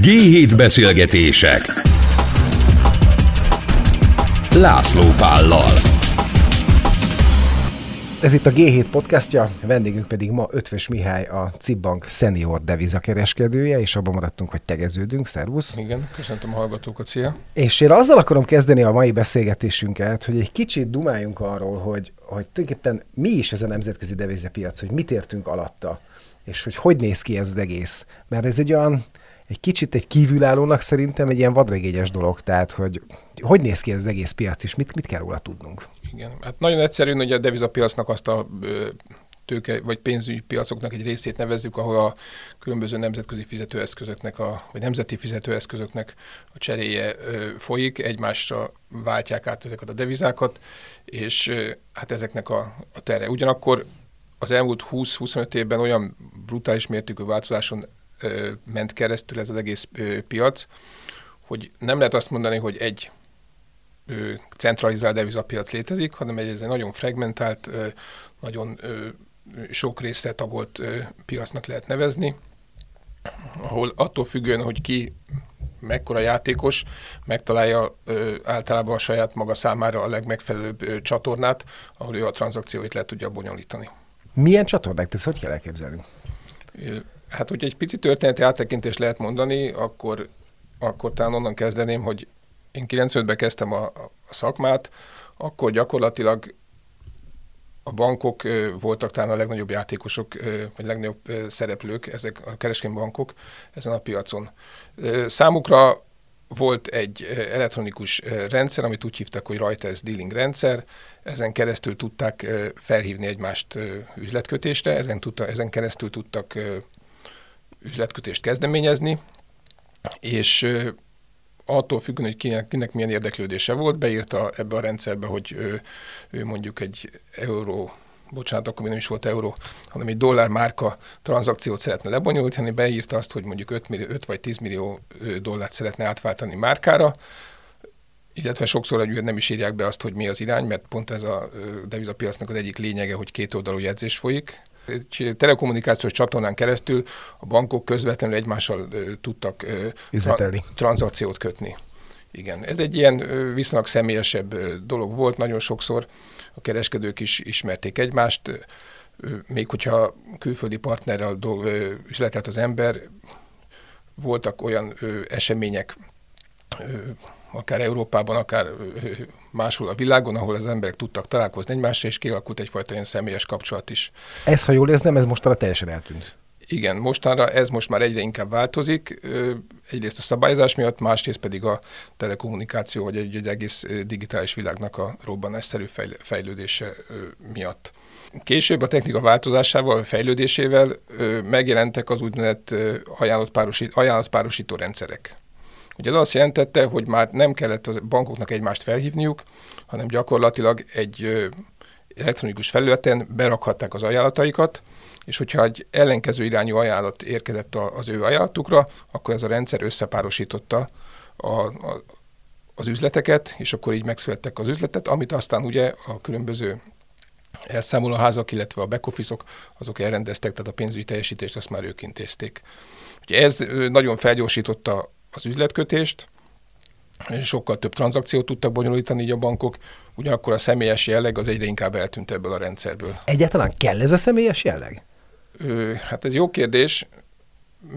G7 beszélgetések László Pállal Ez itt a G7 podcastja, vendégünk pedig ma Ötvös Mihály, a Cibbank senior devizakereskedője, és abban maradtunk, hogy tegeződünk. Szervusz! Igen, köszöntöm a hallgatókat, szia! És én azzal akarom kezdeni a mai beszélgetésünket, hogy egy kicsit dumáljunk arról, hogy, hogy tulajdonképpen mi is ez a nemzetközi devizapiac, hogy mit értünk alatta, és hogy hogy néz ki ez az egész. Mert ez egy olyan, egy kicsit egy kívülállónak szerintem egy ilyen vadregényes dolog, tehát hogy hogy néz ki ez az egész piac, és mit, mit kell róla tudnunk? Igen, hát nagyon egyszerű, hogy a devizapiacnak azt a tőke vagy pénzügyi piacoknak egy részét nevezzük, ahol a különböző nemzetközi fizetőeszközöknek, a, vagy nemzeti fizetőeszközöknek a cseréje ö, folyik, egymásra váltják át ezeket a devizákat, és ö, hát ezeknek a, a tere. Ugyanakkor az elmúlt 20-25 évben olyan brutális mértékű változáson ment keresztül ez az egész piac, hogy nem lehet azt mondani, hogy egy centralizált devizapiac létezik, hanem egy, ez egy nagyon fragmentált, nagyon sok részre tagolt piacnak lehet nevezni, ahol attól függően, hogy ki mekkora játékos, megtalálja ö, általában a saját maga számára a legmegfelelőbb ö, csatornát, ahol ő a tranzakcióit le tudja bonyolítani. Milyen csatornák? Ezt hogy kell elképzelni? Hát, hogy egy pici történeti áttekintést lehet mondani, akkor, akkor talán onnan kezdeném, hogy én 95-ben kezdtem a, a szakmát, akkor gyakorlatilag a bankok voltak talán a legnagyobb játékosok, vagy legnagyobb szereplők, ezek a kereskedelmi bankok ezen a piacon. Számukra volt egy elektronikus rendszer, amit úgy hívtak, hogy Reuters Dealing rendszer, ezen keresztül tudták felhívni egymást üzletkötésre, ezen, tudta, ezen keresztül tudtak üzletkötést kezdeményezni, és attól függően, hogy kinek, kinek milyen érdeklődése volt, beírta ebbe a rendszerbe, hogy ő, ő mondjuk egy euró, bocsánat, akkor még nem is volt euró, hanem egy dollár márka tranzakciót szeretne lebonyolítani, beírta azt, hogy mondjuk 5, millió, 5 vagy 10 millió dollárt szeretne átváltani márkára, illetve sokszor hogy nem is írják be azt, hogy mi az irány, mert pont ez a devizapiacnak az egyik lényege, hogy két oldalú jegyzés folyik. Egy telekommunikációs csatornán keresztül a bankok közvetlenül egymással tudtak tra- tranzakciót kötni. Igen, ez egy ilyen viszonylag személyesebb dolog volt, nagyon sokszor. A kereskedők is ismerték egymást, még hogyha külföldi partnerrel üzletelt az ember, voltak olyan események, akár Európában, akár máshol a világon, ahol az emberek tudtak találkozni egymással, és kialakult egyfajta ilyen személyes kapcsolat is. Ez, ha jól érzem, ez mostanra teljesen eltűnt. Igen, mostanra ez most már egyre inkább változik, egyrészt a szabályozás miatt, másrészt pedig a telekommunikáció, vagy egy, egy egész digitális világnak a robbanásszerű fejlődése miatt. Később a technika változásával, a fejlődésével megjelentek az úgynevezett ajánlatpárosító, ajánlatpárosító rendszerek. Ugye ez azt jelentette, hogy már nem kellett a bankoknak egymást felhívniuk, hanem gyakorlatilag egy elektronikus felületen berakhatták az ajánlataikat, és hogyha egy ellenkező irányú ajánlat érkezett az ő ajánlatukra, akkor ez a rendszer összepárosította a, a, az üzleteket, és akkor így megszülettek az üzletet, amit aztán ugye a különböző elszámolóházak, illetve a back office-ok, azok elrendeztek, tehát a pénzügyi teljesítést azt már ők intézték. Ugye ez nagyon felgyorsította az üzletkötést, és sokkal több tranzakciót tudtak bonyolítani így a bankok, ugyanakkor a személyes jelleg az egyre inkább eltűnt ebből a rendszerből. Egyáltalán kell ez a személyes jelleg? Ö, hát ez jó kérdés,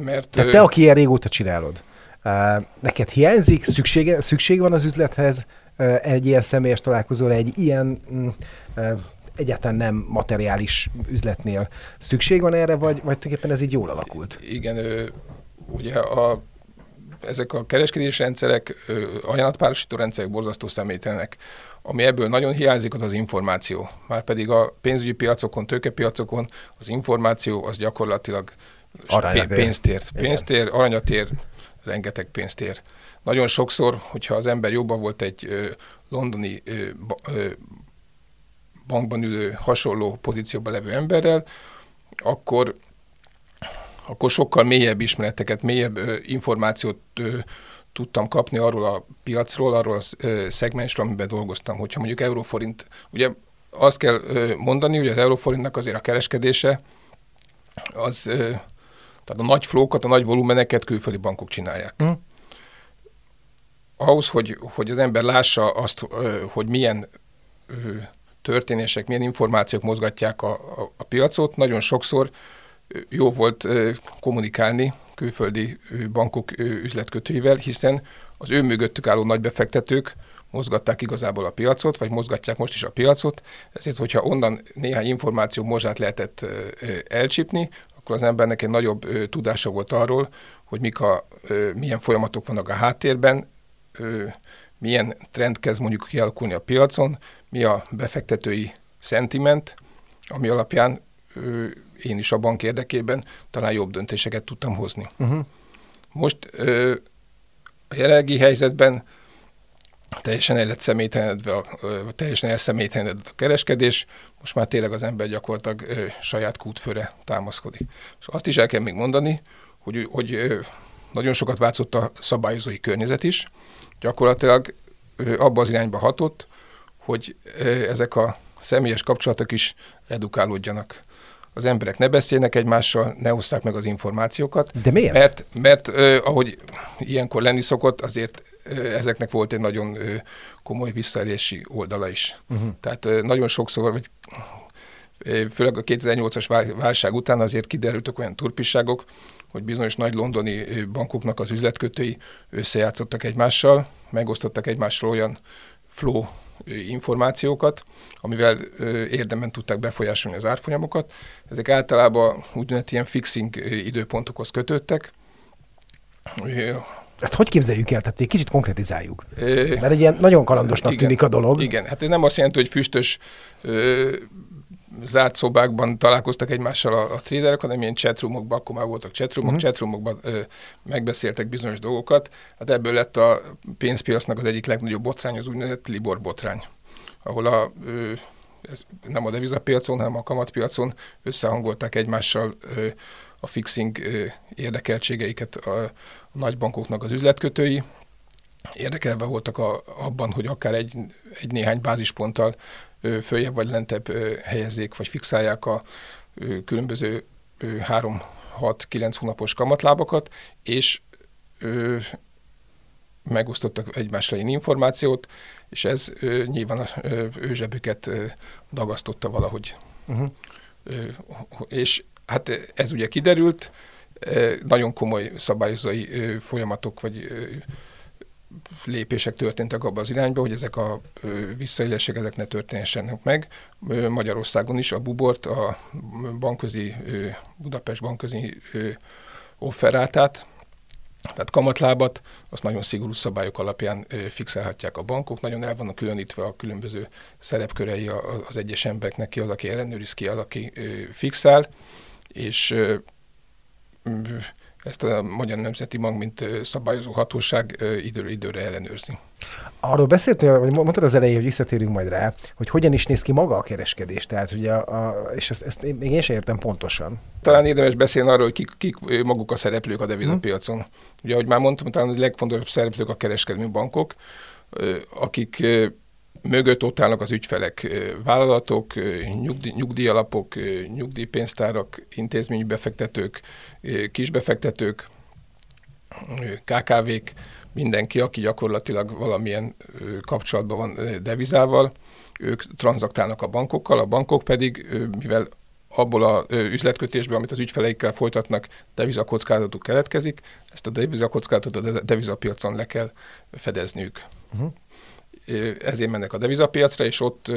mert... Tehát te, aki ilyen régóta csinálod, neked hiányzik, szüksége, szükség van az üzlethez egy ilyen személyes találkozóra, egy ilyen mm, egyáltalán nem materiális üzletnél szükség van erre, vagy, vagy tulajdonképpen ez így jól alakult? Igen, ugye a ezek a kereskedési rendszerek, ajánlatpárosító rendszerek borzasztó személytelenek. Ami ebből nagyon hiányzik, az az információ. Márpedig a pénzügyi piacokon, tőkepiacokon az információ az gyakorlatilag pénztér. Pénztér, aranyatér, rengeteg pénztér. Nagyon sokszor, hogyha az ember jobban volt egy ö, londoni ö, ö, bankban ülő, hasonló pozícióban levő emberrel, akkor akkor sokkal mélyebb ismereteket, mélyebb ö, információt ö, tudtam kapni arról a piacról, arról a ö, szegmensről, amiben dolgoztam. Hogyha mondjuk euróforint, ugye azt kell ö, mondani, hogy az euróforintnak azért a kereskedése az ö, Tehát a nagy flókat, a nagy volumeneket külföldi bankok csinálják. Mm. Ahhoz, hogy, hogy az ember lássa azt, hogy milyen történések, milyen információk mozgatják a, a, a piacot, nagyon sokszor jó volt kommunikálni külföldi bankok üzletkötőivel, hiszen az ő mögöttük álló nagybefektetők mozgatták igazából a piacot, vagy mozgatják most is a piacot, ezért, hogyha onnan néhány információ mozsát lehetett elcsípni, akkor az embernek egy nagyobb tudása volt arról, hogy mik a, milyen folyamatok vannak a háttérben, milyen trend kezd mondjuk kialakulni a piacon, mi a befektetői szentiment, ami alapján én is a bank érdekében talán jobb döntéseket tudtam hozni. Uh-huh. Most a jelenlegi helyzetben teljesen el lett személytelenedve, a, teljesen elszemélytelenedve a kereskedés, most már tényleg az ember gyakorlatilag ö, saját kútfőre támaszkodik. És azt is el kell még mondani, hogy, hogy ö, nagyon sokat változott a szabályozói környezet is, gyakorlatilag ö, abba az irányba hatott, hogy ö, ezek a személyes kapcsolatok is redukálódjanak az emberek ne beszélnek egymással, ne osszák meg az információkat. De miért? Mert, mert ö, ahogy ilyenkor lenni szokott, azért ö, ezeknek volt egy nagyon ö, komoly visszaélési oldala is. Uh-huh. Tehát ö, nagyon sokszor, vagy főleg a 2008-as válság után azért kiderültek olyan turpisságok, hogy bizonyos nagy londoni bankoknak az üzletkötői összejátszottak egymással, megosztottak egymással olyan flow információkat, amivel érdemben tudták befolyásolni az árfolyamokat. Ezek általában úgynevezett ilyen fixing időpontokhoz kötődtek. Ezt hogy képzeljük el? Tehát egy kicsit konkretizáljuk. Mert egy ilyen nagyon kalandosnak igen, tűnik a dolog. Igen, hát ez nem azt jelenti, hogy füstös zárt szobákban találkoztak egymással a, a traderek, hanem ilyen chatroomokban, akkor már voltak chatroomok, uh-huh. chatroomokban ö, megbeszéltek bizonyos dolgokat. Hát ebből lett a pénzpiacnak az egyik legnagyobb botrány, az úgynevezett Libor botrány, ahol a, ö, ez nem a devizapiacon, hanem a kamatpiacon összehangolták egymással ö, a fixing ö, érdekeltségeiket a, a nagybankoknak az üzletkötői, érdekelve voltak a, abban, hogy akár egy, egy néhány bázisponttal följebb vagy lentebb helyezzék, vagy fixálják a különböző 3-6-9 hónapos kamatlábakat, és megosztottak egymásra ilyen információt, és ez ö, nyilván az ő zsebüket ö, dagasztotta valahogy. Uh-huh. Ö, és hát ez ugye kiderült, ö, nagyon komoly szabályozói ö, folyamatok vagy ö, lépések történtek abba az irányba, hogy ezek a visszaélések ezek ne történhessenek meg. Magyarországon is a Bubort, a bankközi, Budapest bankközi offerátát, tehát kamatlábat, azt nagyon szigorú szabályok alapján fixálhatják a bankok, nagyon el vannak különítve a különböző szerepkörei az egyes embereknek, ki az, aki ellenőriz, ki az, aki fixál, és ezt a Magyar Nemzeti Bank, mint szabályozó hatóság időről időre ellenőrzi. Arról beszéltél, vagy mondtad az elején, hogy visszatérünk majd rá, hogy hogyan is néz ki maga a kereskedés, tehát ugye, a, és ezt, ezt még én sem értem pontosan. Talán érdemes beszélni arról, hogy kik, kik maguk a szereplők a devizapiacon. Hmm. Ugye, ahogy már mondtam, talán a legfontosabb szereplők a kereskedelmi bankok, akik mögött ott állnak az ügyfelek, vállalatok, nyugdíj, nyugdíjalapok, nyugdíjpénztárak, intézménybefektetők, kisbefektetők, KKV-k, mindenki, aki gyakorlatilag valamilyen kapcsolatban van devizával, ők tranzaktálnak a bankokkal, a bankok pedig, mivel abból a üzletkötésből, amit az ügyfeleikkel folytatnak, devizakockázatuk keletkezik, ezt a devizakockázatot a devizapiacon le kell fedezniük. Uh-huh ezért mennek a devizapiacra, és ott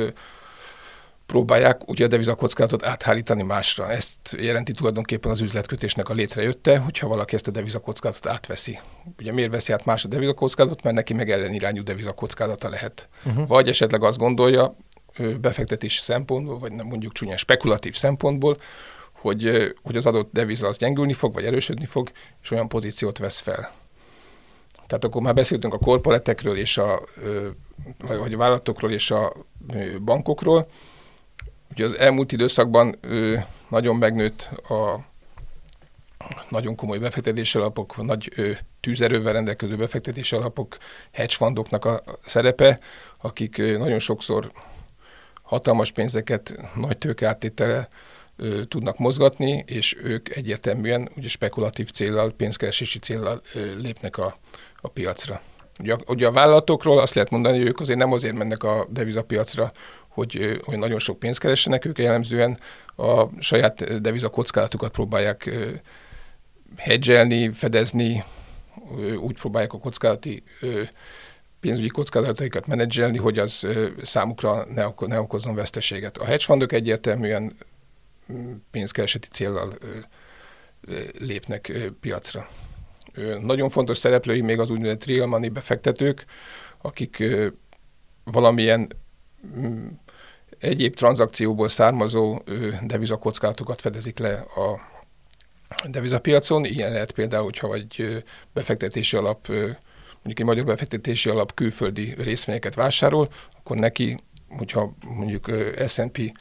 próbálják ugye a devizakockázatot áthárítani másra. Ezt jelenti tulajdonképpen az üzletkötésnek a létrejötte, hogyha valaki ezt a devizakockázatot átveszi. Ugye miért veszi át más a devizakockázatot? Mert neki meg ellenirányú devizakockázata lehet. Uh-huh. Vagy esetleg azt gondolja, befektetés szempontból, vagy nem mondjuk csúnyán spekulatív szempontból, hogy, hogy az adott deviza az gyengülni fog, vagy erősödni fog, és olyan pozíciót vesz fel. Tehát akkor már beszéltünk a korporatekről és a, vagy a vállalatokról és a bankokról. Ugye az elmúlt időszakban nagyon megnőtt a nagyon komoly befektetési alapok, nagy tűzerővel rendelkező befektetési alapok, hedge fundoknak a szerepe, akik nagyon sokszor hatalmas pénzeket nagy tőkeáttétele ö, tudnak mozgatni, és ők egyértelműen ugye spekulatív célral, pénzkeresési célral ö, lépnek a, a piacra. Ugye, ugye a vállalatokról azt lehet mondani, hogy ők azért nem azért mennek a devizapiacra, hogy, hogy nagyon sok pénzt keressenek, ők jellemzően a saját deviza kockázatukat próbálják hedgelni, fedezni, úgy próbálják a kockázati pénzügyi kockázataikat menedzselni, hogy az számukra ne, ne okozzon veszteséget. A hedge fundok egyértelműen pénzkereseti célral lépnek piacra. Nagyon fontos szereplői még az úgynevezett real money befektetők, akik valamilyen egyéb tranzakcióból származó devizakockázatokat fedezik le a devizapiacon. Ilyen lehet például, hogyha egy befektetési alap, mondjuk egy magyar befektetési alap külföldi részvényeket vásárol, akkor neki, hogyha mondjuk S&P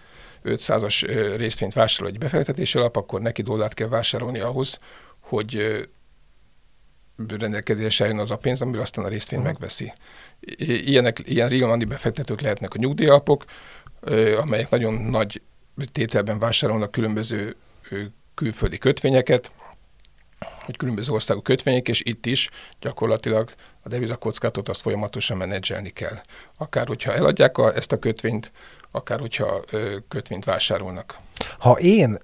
500-as részvényt vásárol egy befektetési alap, akkor neki dollárt kell vásárolni ahhoz, hogy rendelkezésre jön az a pénz, amiből aztán a részvényt uh-huh. megveszi. Ilyenek, ilyen money befektetők lehetnek a nyugdíjalapok, amelyek nagyon nagy tételben vásárolnak különböző külföldi kötvényeket, hogy különböző országú kötvények, és itt is gyakorlatilag a devizakockátot azt folyamatosan menedzselni kell. Akár hogyha eladják a, ezt a kötvényt, akár hogyha ö, kötvényt vásárolnak. Ha én,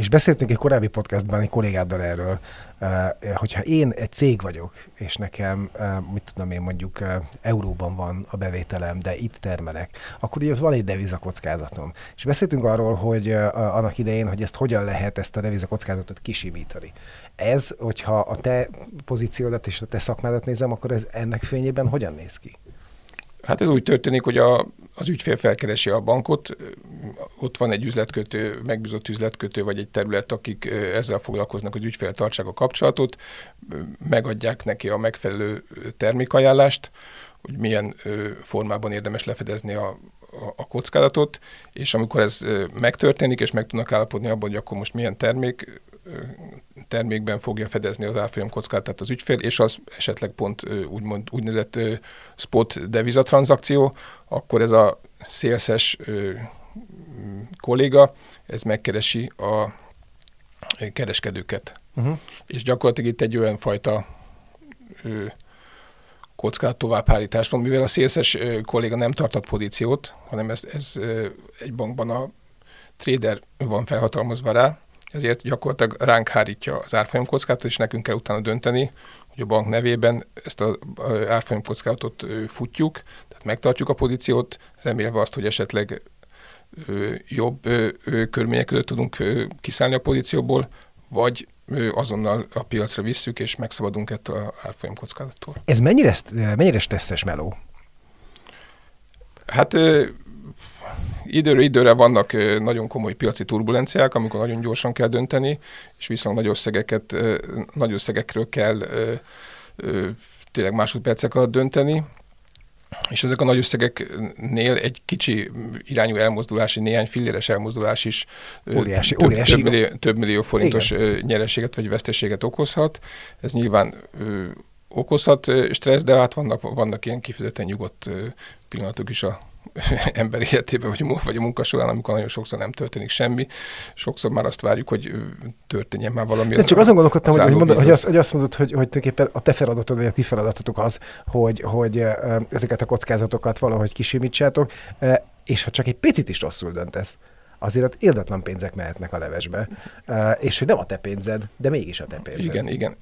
és beszéltünk egy korábbi podcastban egy kollégáddal erről, hogyha én egy cég vagyok, és nekem, mit tudom én, mondjuk euróban van a bevételem, de itt termelek, akkor ugye az van egy devizakockázatom. És beszéltünk arról, hogy annak idején, hogy ezt hogyan lehet ezt a devizakockázatot kisimítani. Ez, hogyha a te pozíciódat és a te szakmádat nézem, akkor ez ennek fényében hogyan néz ki? Hát ez úgy történik, hogy a, az ügyfél felkeresi a bankot, ott van egy üzletkötő, megbízott üzletkötő, vagy egy terület, akik ezzel foglalkoznak, az ügyfél tartsák a kapcsolatot, megadják neki a megfelelő termékajánlást, hogy milyen formában érdemes lefedezni a, a kockázatot, és amikor ez megtörténik, és meg tudnak állapodni abban, hogy akkor most milyen termék termékben fogja fedezni az árfolyam kockázatát az ügyfél, és az esetleg pont úgymond úgynevezett spot devizatranszakció, akkor ez a szélszes kolléga, ez megkeresi a kereskedőket. Uh-huh. És gyakorlatilag itt egy olyan fajta kockázat továbbhárítás van, mivel a szélszes kolléga nem tartott pozíciót, hanem ez, ez egy bankban a trader van felhatalmazva rá, ezért gyakorlatilag ránk hárítja az árfolyamkockázatot, és nekünk kell utána dönteni, hogy a bank nevében ezt az árfolyamkockázatot futjuk, tehát megtartjuk a pozíciót, remélve azt, hogy esetleg jobb körülmények között tudunk kiszállni a pozícióból, vagy azonnal a piacra visszük, és megszabadunk ettől az árfolyamkockázattól. Ez mennyire, mennyire stresszes meló? Hát időről időre vannak nagyon komoly piaci turbulenciák, amikor nagyon gyorsan kell dönteni, és viszont nagy összegeket, nagy összegekről kell tényleg másodpercek alatt dönteni, és ezek a nagy összegeknél egy kicsi irányú elmozdulás, egy néhány filléres elmozdulás is óriási, több, óriási. Több, millió, több millió forintos Igen. nyereséget vagy veszteséget okozhat. Ez nyilván okozhat stressz, de hát vannak, vannak ilyen kifejezetten nyugodt pillanatok is a ember életében, vagy, vagy a munka során, amikor nagyon sokszor nem történik semmi. Sokszor már azt várjuk, hogy történjen már valami. De csak azon gondolkodtam, hogy, hogy, mondod, hogy, azt, hogy azt mondod, hogy, hogy tulajdonképpen a te feladatod, vagy a ti feladatotok az, hogy, hogy ezeket a kockázatokat valahogy kisimítsátok, és ha csak egy picit is rosszul döntesz, azért ott érdetlen pénzek mehetnek a levesbe, és hogy nem a te pénzed, de mégis a te pénzed. Igen, igen.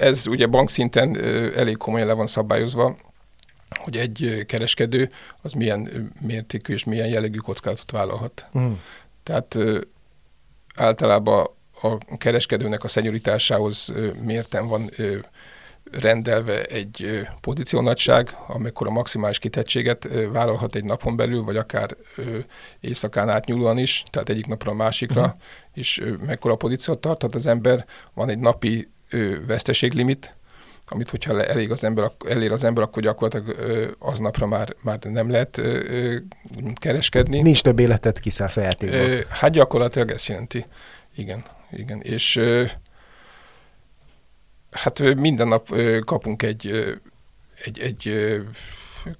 Ez ugye bankszinten elég komolyan le van szabályozva, hogy egy kereskedő az milyen mértékű és milyen jellegű kockázatot vállalhat. Mm. Tehát általában a kereskedőnek a szenyorításához mérten van rendelve egy pozíciónagyság, amikor a maximális kitettséget vállalhat egy napon belül, vagy akár éjszakán átnyúlóan is, tehát egyik napra a másikra, uh-huh. és mekkora pozíciót tarthat az ember. Van egy napi veszteséglimit, amit hogyha elég az ember, elér az ember, akkor gyakorlatilag aznapra már, már nem lehet kereskedni. Nincs több életet, kiszállsz a játékból. Hát gyakorlatilag ezt jelenti. Igen, igen. És hát minden nap kapunk egy, egy, egy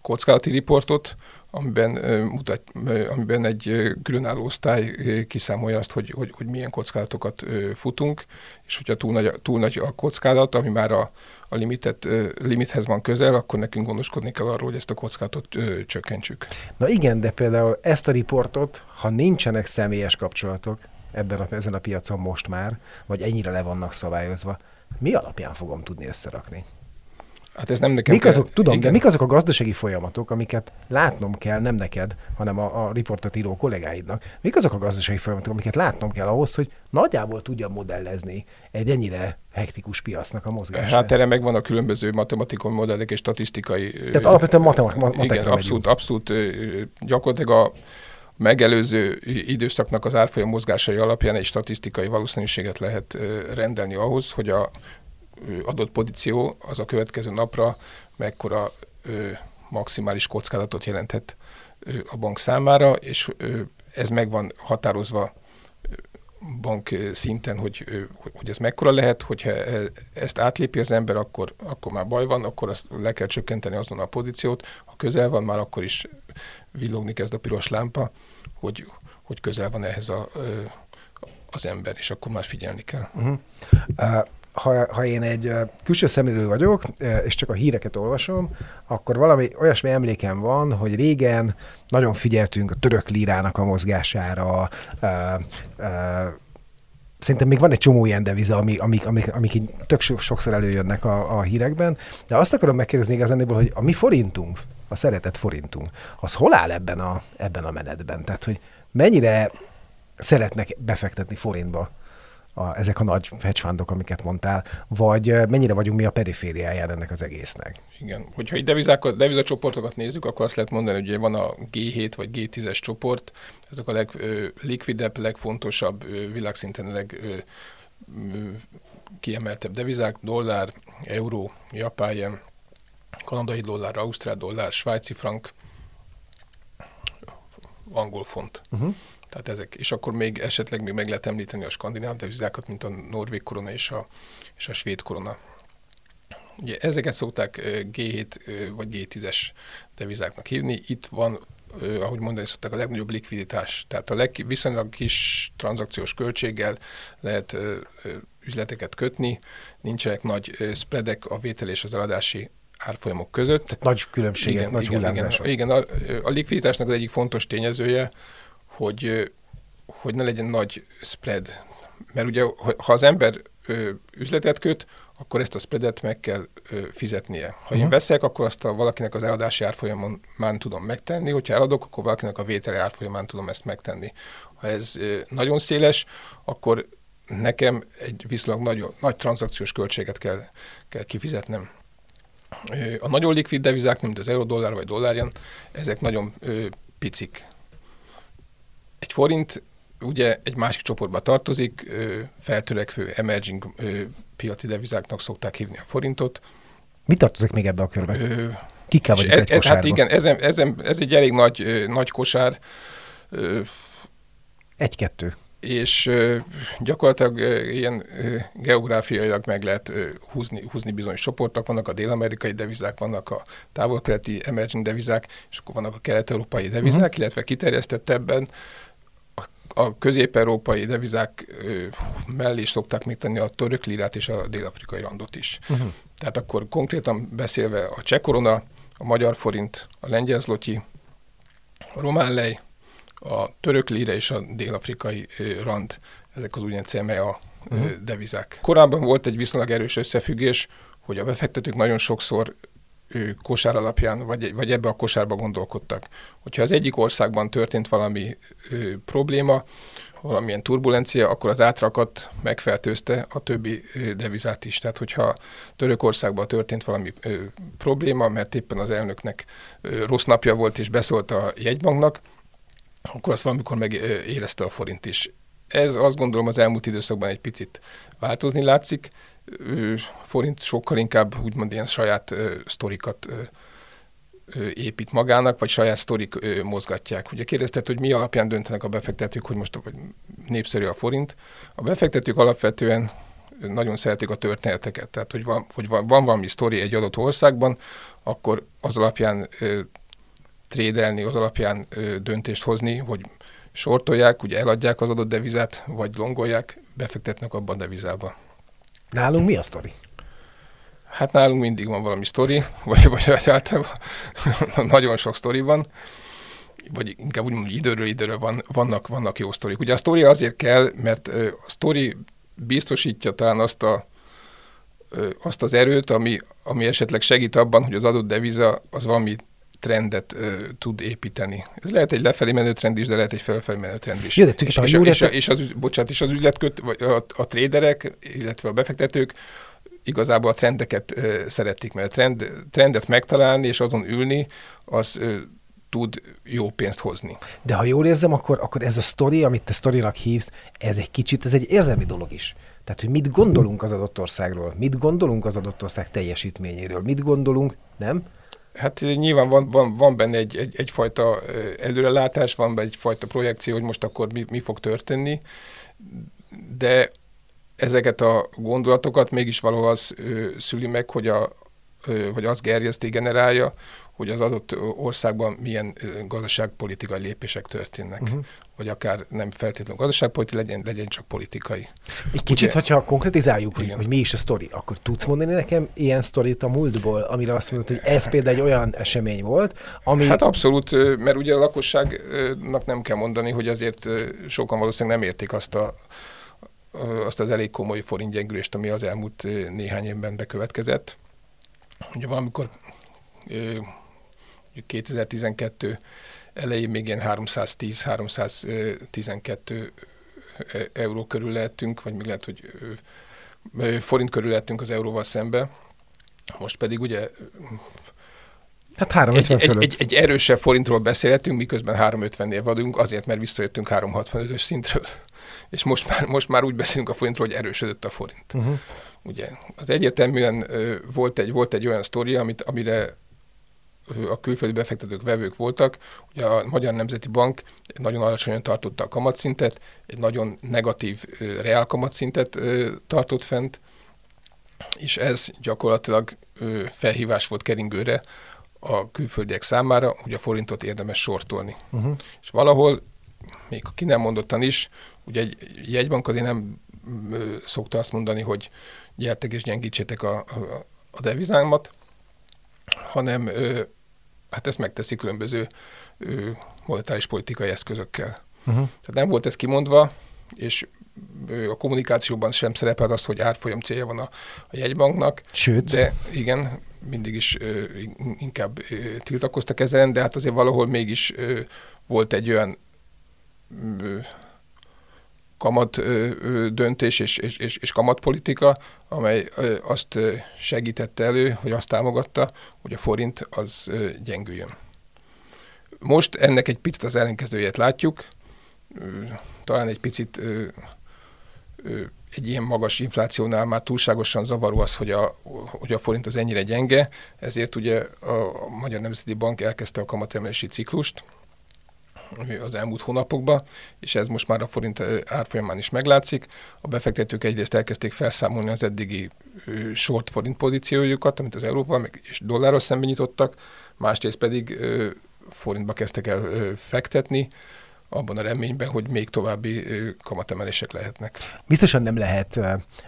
kockázati riportot, amiben, mutat, amiben egy különálló osztály kiszámolja azt, hogy, hogy, hogy milyen kockázatokat futunk, és hogyha túl nagy, túl nagy a kockázat, ami már a, a limitet, limithez van közel, akkor nekünk gondoskodni kell arról, hogy ezt a kockázatot csökkentsük. Na igen, de például ezt a riportot, ha nincsenek személyes kapcsolatok ebben a, ezen a piacon most már, vagy ennyire le vannak szabályozva, mi alapján fogom tudni összerakni? Hát ez nem nekem mik azok, kell, tudom, igen. de mik azok a gazdasági folyamatok, amiket látnom kell, nem neked, hanem a, a riportot író kollégáidnak, mik azok a gazdasági folyamatok, amiket látnom kell ahhoz, hogy nagyjából tudja modellezni egy ennyire hektikus piacnak a mozgását? Hát erre megvan a különböző matematikai modellek és statisztikai... Tehát alapvetően matematika. Igen, abszolút, abszolút gyakorlatilag a megelőző időszaknak az árfolyam mozgásai alapján egy statisztikai valószínűséget lehet rendelni ahhoz, hogy a adott pozíció az a következő napra mekkora maximális kockázatot jelenthet a bank számára, és ez meg van határozva bank szinten, hogy, hogy ez mekkora lehet, hogyha e, ezt átlépi az ember, akkor, akkor már baj van, akkor azt le kell csökkenteni azon a pozíciót. Ha közel van, már akkor is villogni kezd a piros lámpa, hogy, hogy közel van ehhez a, az ember, és akkor már figyelni kell. Uh-huh. Uh, ha, ha én egy külső szemlélő vagyok, és csak a híreket olvasom, akkor valami olyasmi emlékem van, hogy régen nagyon figyeltünk a török lírának a mozgására, szerintem még van egy csomó ilyen deviza, amik, amik, amik, amik így tök sokszor előjönnek a, a hírekben, de azt akarom megkérdezni igazán, hogy a mi forintunk, a szeretett forintunk, az hol áll ebben a, ebben a menetben? Tehát, hogy mennyire szeretnek befektetni forintba a, ezek a nagy hedge fundok, amiket mondtál, vagy mennyire vagyunk mi a perifériáján ennek az egésznek? Igen, hogyha devizákat, devizacsoportokat nézzük, akkor azt lehet mondani, hogy van a G7 vagy G10-es csoport, ezek a leglikvidebb, legfontosabb, világszinten a leg kiemeltebb devizák, dollár, euró, japán kanadai dollár, ausztrál dollár, svájci frank, angol font. Uh-huh. Tehát ezek, és akkor még esetleg még meg lehet említeni a skandináv devizákat, mint a norvég korona és a, és a svéd korona. Ugye ezeket szokták G7 vagy G10-es devizáknak hívni. Itt van, ahogy mondani szokták, a legnagyobb likviditás. Tehát a leg, viszonylag kis tranzakciós költséggel lehet üzleteket kötni, nincsenek nagy spreadek a vétel és az eladási árfolyamok között. Tehát nagy különbségek, igen, nagy igen, igen, igen, a, a likviditásnak az egyik fontos tényezője, hogy, hogy ne legyen nagy spread. Mert ugye, ha az ember üzletet köt, akkor ezt a spreadet meg kell ö, fizetnie. Ha uh-huh. én mhm. veszek, akkor azt a valakinek az eladási árfolyamon már tudom megtenni, hogyha eladok, akkor valakinek a vételi árfolyamán tudom ezt megtenni. Ha ez ö, nagyon széles, akkor nekem egy viszonylag nagy, nagy tranzakciós költséget kell, kell kifizetnem. A nagyon likvid devizák, mint az euró-dollár vagy dollárjan, ezek nagyon ö, picik egy forint ugye egy másik csoportba tartozik, feltörekvő emerging piaci devizáknak szokták hívni a forintot. Mi tartozik még ebbe a körbe? Kikkel vagy egy e, Hát igen, ez, ez, ez egy elég nagy, nagy kosár. Egy-kettő. És gyakorlatilag ilyen geográfiailag meg lehet húzni, húzni bizonyos csoportok. Vannak a dél-amerikai devizák, vannak a távol-keleti emerging devizák, és akkor vannak a kelet-európai devizák, uh-huh. illetve kiterjesztettebben a közép-európai devizák mellé is szokták még tenni a török lirát és a dél-afrikai randot is. Uh-huh. Tehát akkor konkrétan beszélve a cseh korona, a magyar forint, a lengyel zlotyi, a román lej, a török lira és a dél-afrikai rand, ezek az úgynevezett CMEA uh-huh. devizák. Korábban volt egy viszonylag erős összefüggés, hogy a befektetők nagyon sokszor kosár alapján, vagy, vagy ebbe a kosárba gondolkodtak. Hogyha az egyik országban történt valami ö, probléma, valamilyen turbulencia, akkor az átrakat megfertőzte a többi devizát is. Tehát, hogyha Törökországban történt valami ö, probléma, mert éppen az elnöknek ö, rossz napja volt, és beszólt a jegybanknak, akkor azt valamikor megérezte a forint is. Ez azt gondolom az elmúlt időszakban egy picit változni látszik, forint sokkal inkább úgymond ilyen saját sztorikat épít magának, vagy saját sztorik ö, mozgatják. Ugye kérdezted, hogy mi alapján döntenek a befektetők, hogy most vagy népszerű a forint. A befektetők alapvetően nagyon szeretik a történeteket. Tehát, hogy van, hogy van, van valami sztori egy adott országban, akkor az alapján trédelni, az alapján döntést hozni, hogy sortolják, ugye eladják az adott devizát, vagy longolják, befektetnek abban a devizába. Nálunk mi a sztori? Hát nálunk mindig van valami sztori, vagy, vagy általában nagyon sok sztori van, vagy inkább úgy mondom, hogy időről időről van, vannak, vannak jó sztorik. Ugye a sztori azért kell, mert a sztori biztosítja talán azt, a, azt az erőt, ami, ami esetleg segít abban, hogy az adott deviza az valami trendet ö, tud építeni. Ez lehet egy lefelé menő trend is, de lehet egy felfelé menő trend is. Jó, de és, és, és, és, az, bocsánat, és az üzletköt, vagy a, a tréderek, illetve a befektetők igazából a trendeket ö, szeretik, mert a trend, trendet megtalálni és azon ülni, az ö, tud jó pénzt hozni. De ha jól érzem, akkor, akkor ez a sztori, amit te sztorinak hívsz, ez egy kicsit, ez egy érzelmi dolog is. Tehát, hogy mit gondolunk az adott országról, mit gondolunk az adott ország teljesítményéről, mit gondolunk, nem? Hát nyilván van, van, van benne egy, egy, egyfajta előrelátás, van benne egyfajta projekció, hogy most akkor mi, mi fog történni, de ezeket a gondolatokat mégis valahol az ö, szüli meg, hogy, a, hogy az gerjeszti, generálja, hogy az adott országban milyen gazdaságpolitikai lépések történnek. Uh-huh. Vagy akár nem feltétlenül gazdaságpolitikai, legyen, legyen csak politikai. Egy kicsit, Ugye, hogyha konkretizáljuk, hogy, hogy mi is a sztori, akkor tudsz mondani nekem ilyen sztorit a múltból, amire azt mondod, hogy ez például egy olyan esemény volt, ami... Hát abszolút, mert ugye a lakosságnak nem kell mondani, hogy azért sokan valószínűleg nem értik azt a azt az elég komoly forintgyengülést, ami az elmúlt néhány évben bekövetkezett. Ugye valamikor 2012 elején még ilyen 310-312 euró körül lehetünk, vagy még lehet, hogy forint körül lehetünk az euróval szembe. Most pedig ugye Hát 350 egy, egy, egy, egy erősebb forintról beszélhetünk, miközben 350-nél vagyunk, azért, mert visszajöttünk 365-ös szintről. És most már, most már úgy beszélünk a forintról, hogy erősödött a forint. Uh-huh. Ugye, az egyértelműen volt egy, volt egy olyan sztori, amit, amire a külföldi befektetők vevők voltak. Ugye a Magyar Nemzeti Bank nagyon alacsonyan tartotta a kamatszintet, egy nagyon negatív reál kamatszintet tartott fent, és ez gyakorlatilag felhívás volt keringőre a külföldiek számára, hogy a forintot érdemes sortolni. Uh-huh. És valahol, még ki nem mondottan is, ugye egy jegybank azért nem szokta azt mondani, hogy gyertek és gyengítsétek a, a, a devizámat, hanem hát ezt megteszi különböző ö, monetáris politikai eszközökkel. Uh-huh. Tehát nem volt ez kimondva, és a kommunikációban sem szerepel az, hogy árfolyam célja van a, a jegybanknak. Sőt. De igen, mindig is ö, inkább ö, tiltakoztak ezen, de hát azért valahol mégis ö, volt egy olyan ö, kamat döntés és, és, és, kamatpolitika, amely azt segítette elő, hogy azt támogatta, hogy a forint az gyengüljön. Most ennek egy picit az ellenkezőjét látjuk, talán egy picit egy ilyen magas inflációnál már túlságosan zavaró az, hogy a, hogy a forint az ennyire gyenge, ezért ugye a Magyar Nemzeti Bank elkezdte a kamatemelési ciklust, az elmúlt hónapokban, és ez most már a forint árfolyamán is meglátszik. A befektetők egyrészt elkezdték felszámolni az eddigi short forint pozíciójukat, amit az euróval és dollárral szemben nyitottak, másrészt pedig forintba kezdtek el fektetni, abban a reményben, hogy még további kamatemelések lehetnek. Biztosan nem lehet,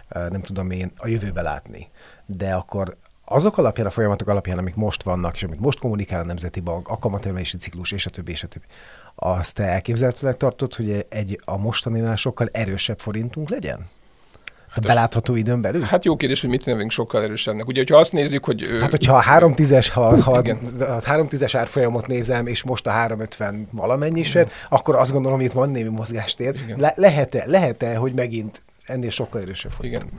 nem tudom én, a jövőbe látni, de akkor azok alapján, a folyamatok alapján, amik most vannak, és amit most kommunikál a Nemzeti Bank, a kamatemelési ciklus, és a többi, és a többi, azt te elképzelhetőnek tartod, hogy egy a mostaninál sokkal erősebb forintunk legyen? Hát belátható időn belül? Hát jó kérdés, hogy mit nevünk sokkal erősebbnek. Ugye, hogyha azt nézzük, hogy... Hát, hogyha a 3 10 ha, ha a 3 10 árfolyamot nézem, és most a 350 valamennyiset, akkor azt gondolom, hogy itt van némi mozgástér. Le, lehet-e, lehet-e, hogy megint ennél sokkal erősebb Igen.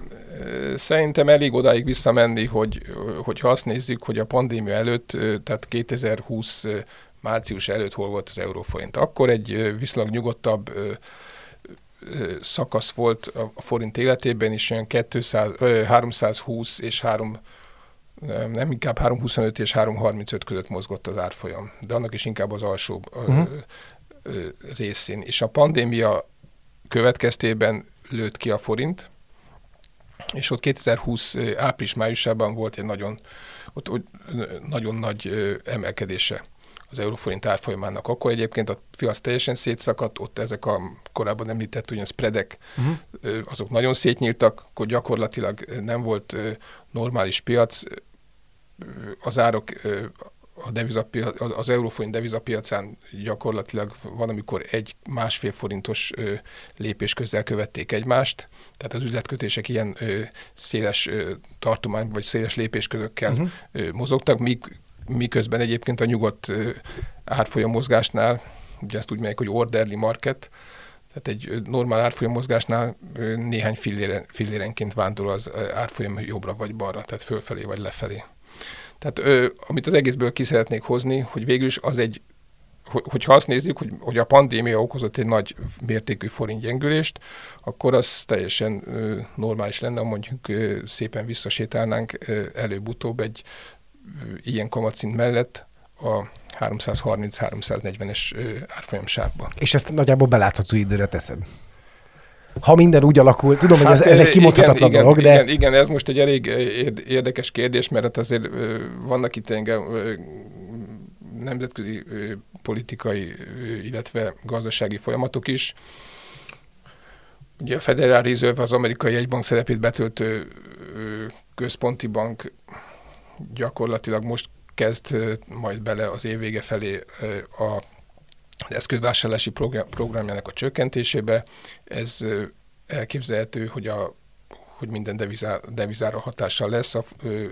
Szerintem elég odáig visszamenni, hogy, hogyha azt nézzük, hogy a pandémia előtt, tehát 2020 március előtt hol volt az euróforint. Akkor egy viszonylag nyugodtabb szakasz volt a forint életében is, olyan 200, 320 és 3 nem inkább 325 és 335 között mozgott az árfolyam, de annak is inkább az alsó uh-huh. részén. És a pandémia következtében lőtt ki a forint, és ott 2020 április-májusában volt egy nagyon, ott, ott nagyon nagy emelkedése az euróforint árfolyamának. Akkor egyébként a piac teljesen szétszakadt, ott ezek a korábban említett ugyan spreadek, uh-huh. azok nagyon szétnyíltak, akkor gyakorlatilag nem volt normális piac, az árok a devizapiac, az euróforint devizapiacán gyakorlatilag van, amikor egy másfél forintos ö, lépés közel követték egymást, tehát az üzletkötések ilyen ö, széles ö, tartomány vagy széles lépésközökkel uh-huh. mozogtak, míg, miközben egyébként a nyugodt árfolyam mozgásnál, ugye ezt úgy megyek, hogy orderly market, tehát egy normál árfolyam mozgásnál néhány fillére, fillérenként vándor az árfolyam jobbra vagy balra, tehát fölfelé vagy lefelé. Tehát amit az egészből ki szeretnék hozni, hogy végül is az egy, hogyha azt nézzük, hogy, hogy a pandémia okozott egy nagy mértékű forintgyengülést, akkor az teljesen normális lenne, mondjuk szépen visszasétálnánk ö, előbb-utóbb egy ilyen kamatszint mellett a 330-340-es árfolyam sávban. És ezt nagyjából belátható időre teszed? ha minden úgy alakul, tudom, hát hogy ez, ez egy kimondhatatlan igen, dolog, igen, de... Igen, igen, ez most egy elég érdekes kérdés, mert hát azért vannak itt engem nemzetközi politikai, illetve gazdasági folyamatok is. Ugye a Federal Reserve az amerikai egybank szerepét betöltő központi bank gyakorlatilag most kezd majd bele az év vége felé a eszközvásárlási program, programjának a csökkentésébe. Ez elképzelhető, hogy a hogy minden devizá, devizára hatással lesz. A,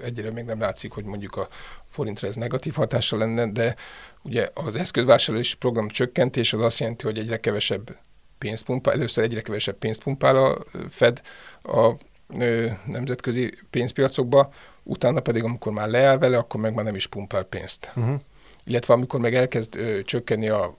egyre még nem látszik, hogy mondjuk a forintra ez negatív hatással lenne, de ugye az eszközvásárlási program csökkentés az azt jelenti, hogy egyre kevesebb pénzt pumpál, először egyre kevesebb pénzt pumpál a Fed a ö, nemzetközi pénzpiacokba, utána pedig, amikor már leáll vele, akkor meg már nem is pumpál pénzt. Uh-huh. Illetve amikor meg elkezd ö, csökkenni a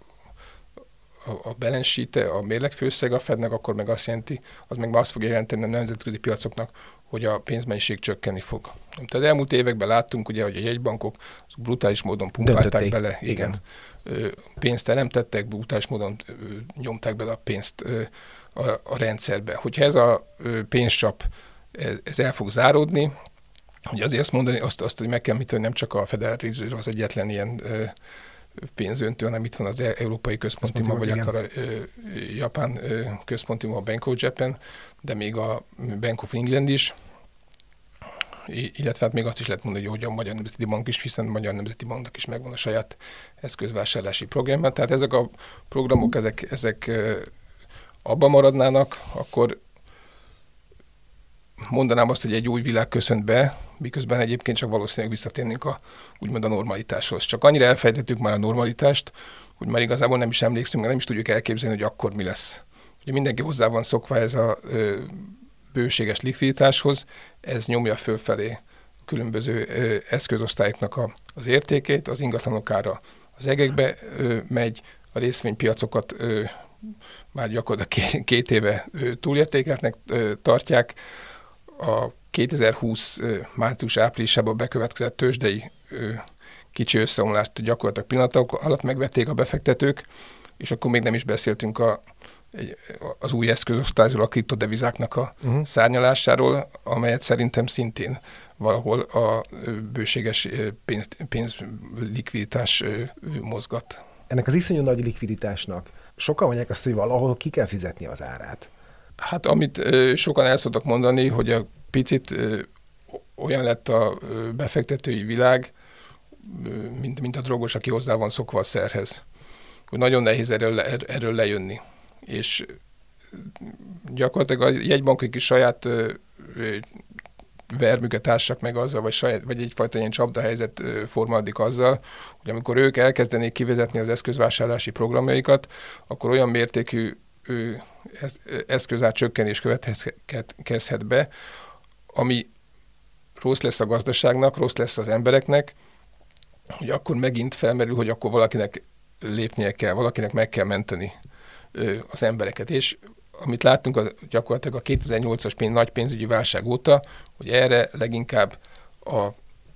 a, a balance a mérlegfőszeg a Fednek, akkor meg azt jelenti, az meg azt fog jelenteni a nemzetközi piacoknak, hogy a pénzmennyiség csökkenni fog. Tehát az elmúlt években láttunk, ugye, hogy a jegybankok brutális módon pumpálták Döntötték. bele, igen, igen. pénzt teremtettek, brutális módon nyomták bele a pénzt a, a rendszerbe. Hogyha ez a pénzcsap, ez, ez el fog záródni, hogy azért azt mondani, azt, azt hogy meg kell hogy nem csak a Federal az egyetlen ilyen pénzöntő, hanem itt van az e- Európai Központi Ma, vagy igen. akár a ö, Japán ö, Központi Ma, a Bank of Japan, de még a Bank of England is, illetve hát még azt is lehet mondani, hogy a Magyar Nemzeti Bank is, hiszen a Magyar Nemzeti Banknak is megvan a saját eszközvásárlási programja. Tehát ezek a programok, ezek, ezek abban maradnának, akkor mondanám azt, hogy egy új világ köszönt be, miközben egyébként csak valószínűleg visszatérnénk a, úgymond a normalitáshoz. Csak annyira elfejtettük már a normalitást, hogy már igazából nem is emlékszünk, nem is tudjuk elképzelni, hogy akkor mi lesz. Ugye mindenki hozzá van szokva ez a ö, bőséges likviditáshoz, ez nyomja fölfelé a különböző ö, eszközosztályoknak a, az értékét, az ingatlanok ára az egekbe ö, megy, a részvénypiacokat ö, már gyakorlatilag két éve túlértékeltnek tartják, a 2020 március-áprilisában bekövetkezett tőzsdei kicsi összeomlást gyakorlatilag pillanatok alatt megvették a befektetők, és akkor még nem is beszéltünk a, az új eszközosztályról, a kriptodevizáknak a uh-huh. szárnyalásáról, amelyet szerintem szintén valahol a bőséges pénz, pénz likviditás mozgat. Ennek az iszonyú nagy likviditásnak sokan mondják azt, hogy valahol ki kell fizetni az árát. Hát amit sokan el szoktak mondani, hogy a picit olyan lett a befektetői világ, mint, mint a drogos, aki hozzá van szokva a szerhez. Hogy nagyon nehéz erről, er, erről lejönni. És gyakorlatilag a jegybankok is saját vermüket ássak meg azzal, vagy, saját, vagy egyfajta ilyen csapdahelyzet formálódik azzal, hogy amikor ők elkezdenék kivezetni az eszközvásárlási programjaikat, akkor olyan mértékű eszközár csökkenés következhet be, ami rossz lesz a gazdaságnak, rossz lesz az embereknek, hogy akkor megint felmerül, hogy akkor valakinek lépnie kell, valakinek meg kell menteni az embereket. És amit láttunk a, gyakorlatilag a 2008-as pénz, nagy pénzügyi válság óta, hogy erre leginkább a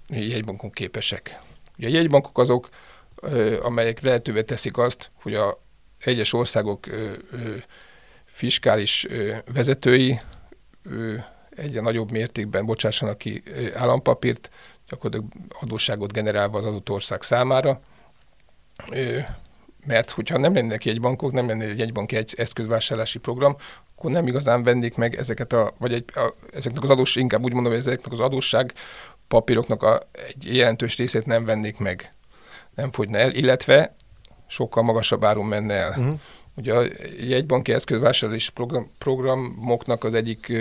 jegybankok képesek. Ugye a jegybankok azok, amelyek lehetővé teszik azt, hogy a egyes országok fiskális vezetői egyre nagyobb mértékben bocsássanak ki állampapírt, gyakorlatilag adósságot generálva az adott ország számára, mert hogyha nem lennének jegybankok, nem lenne egy jegybanki egy eszközvásárlási program, akkor nem igazán vennék meg ezeket a, vagy egy, a, ezeknek az adós, inkább úgy mondom, hogy ezeknek az adósság papíroknak a, egy jelentős részét nem vennék meg, nem fogyna el, illetve sokkal magasabb áron menne el. Uh-huh. Ugye a jegybanki eszközvásárlási program, programoknak az egyik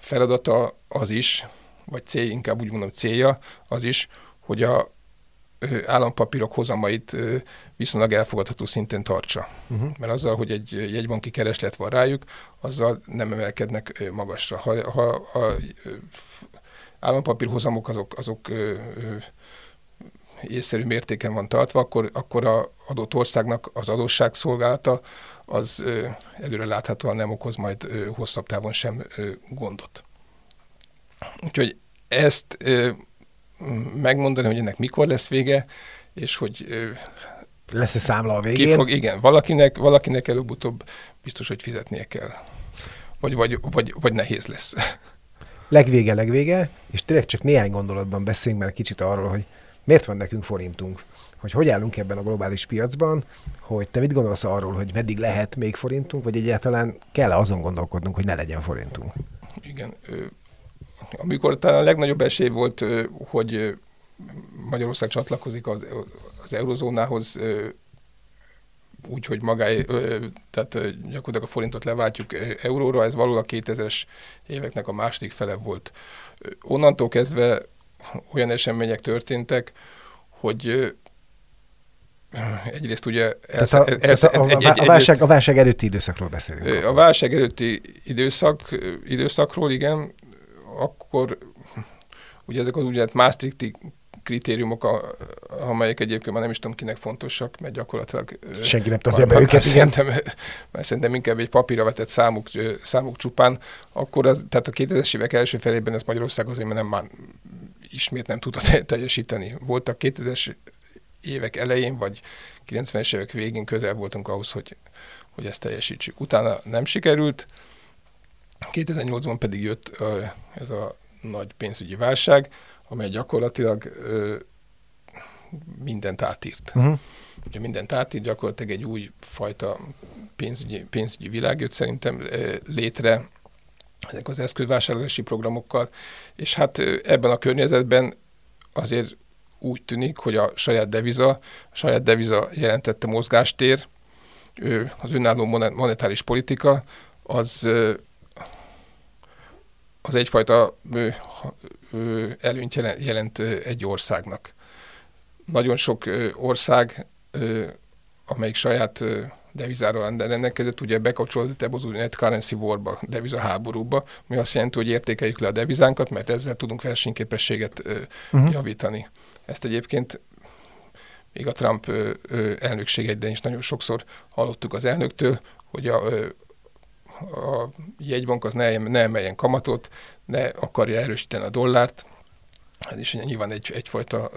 feladata az is, vagy cél, inkább úgy mondom célja, az is, hogy a állampapírok hozamait viszonylag elfogadható szinten tartsa. Uh-huh. Mert azzal, hogy egy jegybanki kereslet van rájuk, azzal nem emelkednek magasra. Ha, ha a állampapír hozamok azok, azok észszerű mértéken van tartva, akkor, akkor a adott országnak az adósságszolgálata az előre láthatóan nem okoz majd hosszabb távon sem gondot. Úgyhogy ezt megmondani, hogy ennek mikor lesz vége, és hogy lesz-e számla a végén? Fog, igen, valakinek, valakinek előbb-utóbb biztos, hogy fizetnie kell. Vagy, vagy, vagy, vagy nehéz lesz. Legvége, legvége, és tényleg csak néhány gondolatban beszéljünk mert kicsit arról, hogy miért van nekünk forintunk, hogy hogy állunk ebben a globális piacban, hogy te mit gondolsz arról, hogy meddig lehet még forintunk, vagy egyáltalán kell azon gondolkodnunk, hogy ne legyen forintunk? Igen, amikor talán a legnagyobb esély volt, hogy Magyarország csatlakozik az, az eurozónához, úgy, hogy magáé, tehát gyakorlatilag a forintot leváltjuk euróra, ez valóban a 2000-es éveknek a második fele volt. Onnantól kezdve olyan események történtek, hogy egyrészt ugye... Ez, a, ez, a, a, egy, a, válság, a válság előtti időszakról beszélünk. A válság előtti időszak, időszakról, igen, akkor ugye ezek az úgynevezett Maastrichti kritériumok, a, amelyek egyébként már nem is tudom kinek fontosak, mert gyakorlatilag... Senki nem tartja be őket, szerintem, mert szerintem inkább egy papírra vetett számuk, számuk csupán, akkor az, tehát a 2000-es évek első felében ez Magyarország azért nem már ismét nem tudta teljesíteni. Voltak 2000-es évek elején, vagy 90-es évek végén közel voltunk ahhoz, hogy, hogy ezt teljesítsük. Utána nem sikerült, 2008-ban pedig jött ez a nagy pénzügyi válság, amely gyakorlatilag mindent átírt. Uh-huh. Ugye mindent átírt, gyakorlatilag egy új fajta pénzügyi, pénzügyi világ jött szerintem létre ezek az eszközvásárlási programokkal, és hát ebben a környezetben azért úgy tűnik, hogy a saját deviza, a saját deviza jelentette mozgástér, az önálló monetáris politika, az az egyfajta előnyt jelent, egy országnak. Nagyon sok ország, amelyik saját ö, devizáról rendelkezett, ugye bekapcsolódott ebbe az úgynevezett currency warba, deviza háborúba, ami azt jelenti, hogy értékeljük le a devizánkat, mert ezzel tudunk versenyképességet uh-huh. javítani. Ezt egyébként még a Trump elnökség egyben is nagyon sokszor hallottuk az elnöktől, hogy a, a jegybank az ne, ne emeljen kamatot, ne akarja erősíteni a dollárt, ez is nyilván egy, egyfajta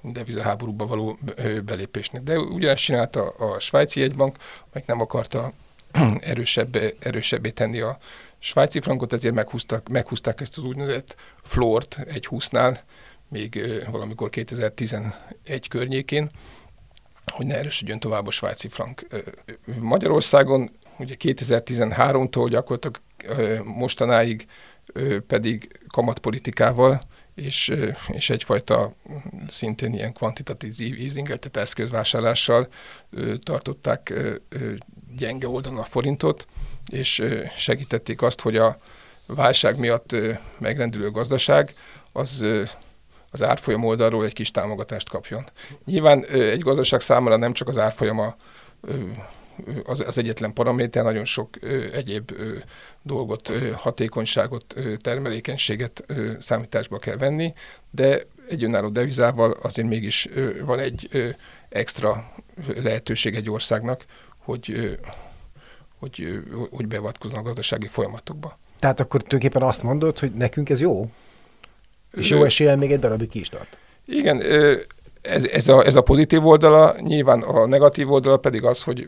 devizaháborúba való belépésnek. De ugyanezt csinálta a svájci jegybank, meg nem akarta erősebb, erősebbé tenni a svájci frankot, ezért meghúztak, meghúzták ezt az úgynevezett flort egy húsznál, még valamikor 2011 környékén, hogy ne erősödjön tovább a svájci frank. Magyarországon ugye 2013-tól gyakorlatilag mostanáig pedig kamatpolitikával és, és egyfajta szintén ilyen kvantitatív easing tehát eszközvásárlással tartották gyenge oldalon a forintot, és segítették azt, hogy a válság miatt megrendülő gazdaság az az árfolyam oldalról egy kis támogatást kapjon. Nyilván egy gazdaság számára nem csak az árfolyama az, az egyetlen paraméter, nagyon sok egyéb dolgot, hatékonyságot, termelékenységet számításba kell venni, de egy önálló devizával azért mégis van egy extra lehetőség egy országnak, hogy, hogy, hogy beavatkozzon a gazdasági folyamatokba. Tehát akkor tulajdonképpen azt mondod, hogy nekünk ez jó? És jó eséllyel még egy darabig ki is tart. Igen, ez, ez, a, ez a pozitív oldala, nyilván a negatív oldala pedig az, hogy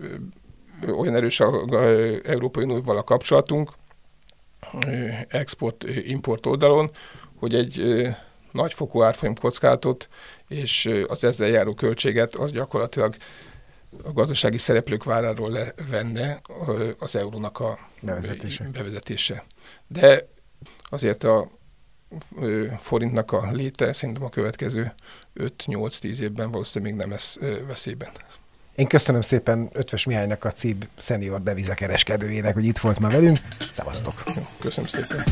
olyan erős a, a Európai Unióval a kapcsolatunk, export-import oldalon, hogy egy nagyfokú árfolyam kockázatot, és az ezzel járó költséget az gyakorlatilag a gazdasági szereplők válláról levenne az eurónak a bevezetése. bevezetése. De azért a forintnak a léte szerintem a következő 5-8-10 évben valószínűleg még nem lesz veszélyben. Én köszönöm szépen Ötvös Mihálynak, a CIB szenior devizakereskedőjének, hogy itt volt ma velünk. Szevasztok! Köszönöm szépen!